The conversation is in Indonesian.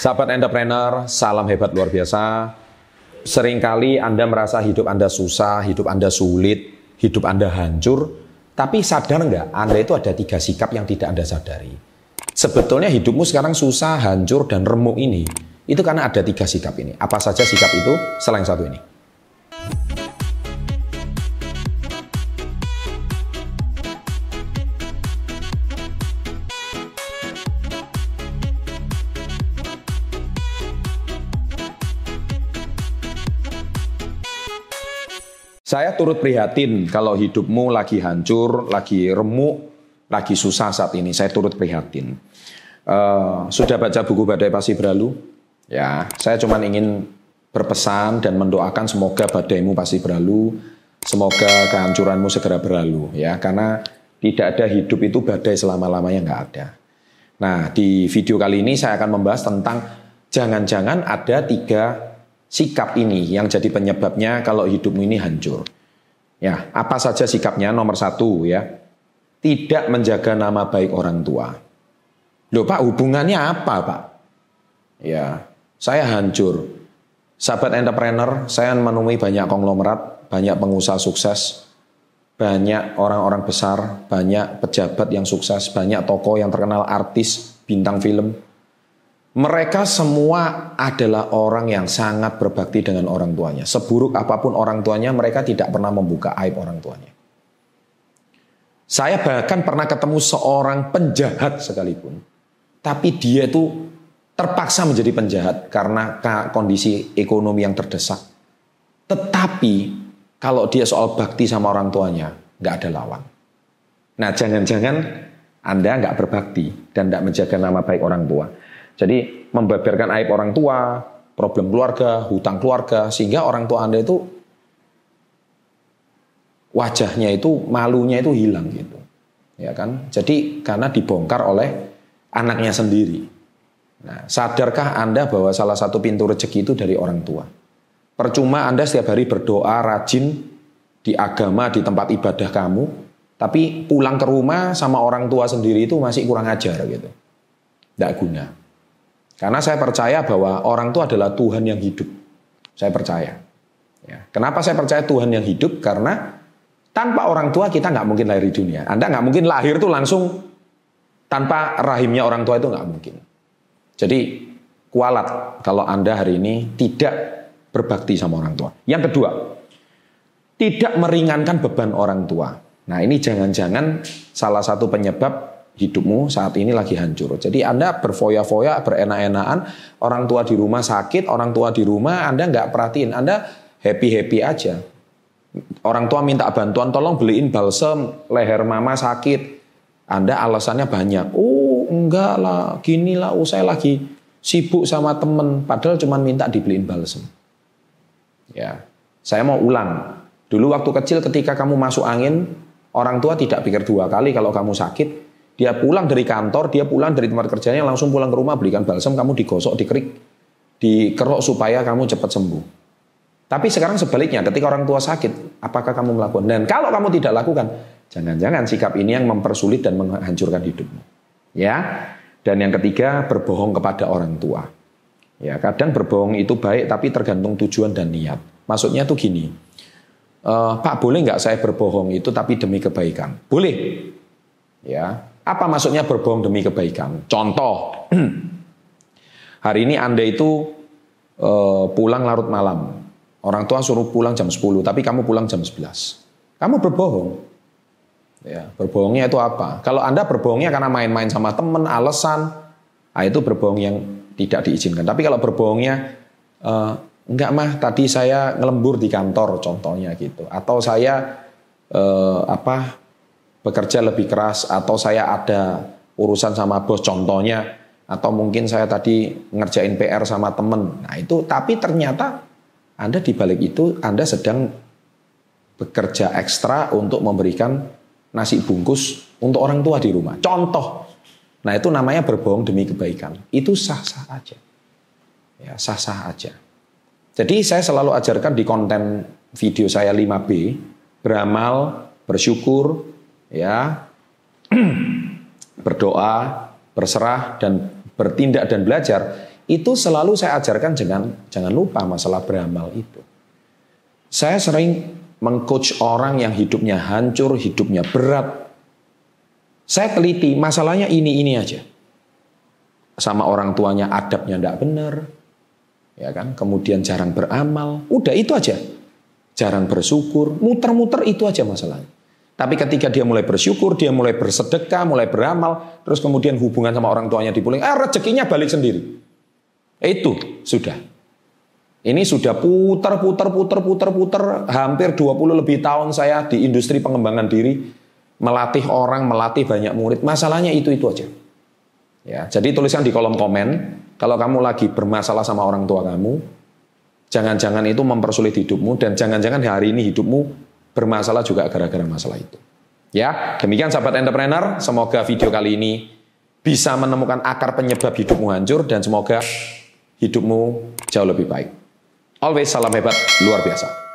Sahabat entrepreneur, salam hebat luar biasa. Seringkali Anda merasa hidup Anda susah, hidup Anda sulit, hidup Anda hancur. Tapi sadar nggak, Anda itu ada tiga sikap yang tidak Anda sadari. Sebetulnya hidupmu sekarang susah, hancur, dan remuk ini. Itu karena ada tiga sikap ini. Apa saja sikap itu selain satu ini? Saya turut prihatin kalau hidupmu lagi hancur, lagi remuk, lagi susah saat ini. Saya turut prihatin. Uh, sudah baca buku Badai Pasti Berlalu? Ya, saya cuma ingin berpesan dan mendoakan semoga badaimu pasti berlalu, semoga kehancuranmu segera berlalu ya, karena tidak ada hidup itu badai selama-lamanya nggak ada. Nah, di video kali ini saya akan membahas tentang jangan-jangan ada tiga sikap ini yang jadi penyebabnya kalau hidupmu ini hancur. Ya, apa saja sikapnya? Nomor satu ya, tidak menjaga nama baik orang tua. Loh Pak, hubungannya apa Pak? Ya, saya hancur. Sahabat entrepreneur, saya menemui banyak konglomerat, banyak pengusaha sukses, banyak orang-orang besar, banyak pejabat yang sukses, banyak tokoh yang terkenal artis, bintang film, mereka semua adalah orang yang sangat berbakti dengan orang tuanya. Seburuk apa pun orang tuanya, mereka tidak pernah membuka aib orang tuanya. Saya bahkan pernah ketemu seorang penjahat sekalipun. Tapi dia itu terpaksa menjadi penjahat karena kondisi ekonomi yang terdesak. Tetapi kalau dia soal bakti sama orang tuanya, nggak ada lawan. Nah jangan-jangan Anda nggak berbakti dan nggak menjaga nama baik orang tua. Jadi membeberkan aib orang tua, problem keluarga, hutang keluarga, sehingga orang tua Anda itu wajahnya itu malunya itu hilang gitu. Ya kan? Jadi karena dibongkar oleh anaknya sendiri. Nah, sadarkah Anda bahwa salah satu pintu rezeki itu dari orang tua? Percuma Anda setiap hari berdoa rajin di agama, di tempat ibadah kamu, tapi pulang ke rumah sama orang tua sendiri itu masih kurang ajar gitu. Tidak guna. Karena saya percaya bahwa orang itu adalah Tuhan yang hidup. Saya percaya. Ya. Kenapa saya percaya Tuhan yang hidup? Karena tanpa orang tua kita nggak mungkin lahir di dunia. Anda nggak mungkin lahir tuh langsung tanpa rahimnya orang tua itu nggak mungkin. Jadi kualat kalau Anda hari ini tidak berbakti sama orang tua. Yang kedua, tidak meringankan beban orang tua. Nah ini jangan-jangan salah satu penyebab hidupmu saat ini lagi hancur. Jadi Anda berfoya-foya, berenak-enakan, orang tua di rumah sakit, orang tua di rumah Anda nggak perhatiin, Anda happy-happy aja. Orang tua minta bantuan, tolong beliin balsem, leher mama sakit. Anda alasannya banyak. Oh enggak lah, gini lah, oh saya lagi sibuk sama temen, padahal cuma minta dibeliin balsem. Ya, saya mau ulang. Dulu waktu kecil ketika kamu masuk angin, orang tua tidak pikir dua kali kalau kamu sakit, dia pulang dari kantor, dia pulang dari tempat kerjanya, langsung pulang ke rumah, belikan balsam, kamu digosok, dikerik, dikerok supaya kamu cepat sembuh. Tapi sekarang sebaliknya, ketika orang tua sakit, apakah kamu melakukan? Dan kalau kamu tidak lakukan, jangan-jangan sikap ini yang mempersulit dan menghancurkan hidupmu. Ya. Dan yang ketiga, berbohong kepada orang tua. Ya, kadang berbohong itu baik, tapi tergantung tujuan dan niat. Maksudnya tuh gini, e, Pak boleh nggak saya berbohong itu tapi demi kebaikan? Boleh. Ya, apa maksudnya berbohong demi kebaikan? Contoh, hari ini Anda itu uh, pulang larut malam. Orang tua suruh pulang jam 10, tapi kamu pulang jam 11. Kamu berbohong. Ya, berbohongnya itu apa? Kalau Anda berbohongnya karena main-main sama teman, alasan, nah itu berbohong yang tidak diizinkan. Tapi kalau berbohongnya, uh, enggak mah tadi saya ngelembur di kantor contohnya gitu. Atau saya uh, apa bekerja lebih keras atau saya ada urusan sama bos contohnya atau mungkin saya tadi ngerjain PR sama temen. Nah itu tapi ternyata Anda di balik itu Anda sedang bekerja ekstra untuk memberikan nasi bungkus untuk orang tua di rumah. Contoh. Nah itu namanya berbohong demi kebaikan. Itu sah-sah aja. Ya sah-sah aja. Jadi saya selalu ajarkan di konten video saya 5B, beramal, bersyukur, ya berdoa, berserah dan bertindak dan belajar itu selalu saya ajarkan jangan jangan lupa masalah beramal itu. Saya sering mengcoach orang yang hidupnya hancur, hidupnya berat. Saya teliti masalahnya ini ini aja. Sama orang tuanya adabnya tidak benar, ya kan? Kemudian jarang beramal, udah itu aja. Jarang bersyukur, muter-muter itu aja masalahnya. Tapi ketika dia mulai bersyukur, dia mulai bersedekah, mulai beramal, terus kemudian hubungan sama orang tuanya dipuling, eh rezekinya balik sendiri. Itu sudah. Ini sudah putar, putar, putar, putar, putar. Hampir 20 lebih tahun saya di industri pengembangan diri. Melatih orang, melatih banyak murid. Masalahnya itu-itu aja. Ya, jadi tuliskan di kolom komen. Kalau kamu lagi bermasalah sama orang tua kamu, jangan-jangan itu mempersulit hidupmu. Dan jangan-jangan hari ini hidupmu bermasalah juga gara-gara masalah itu. Ya, demikian sahabat entrepreneur. Semoga video kali ini bisa menemukan akar penyebab hidupmu hancur. Dan semoga hidupmu jauh lebih baik. Always salam hebat, luar biasa.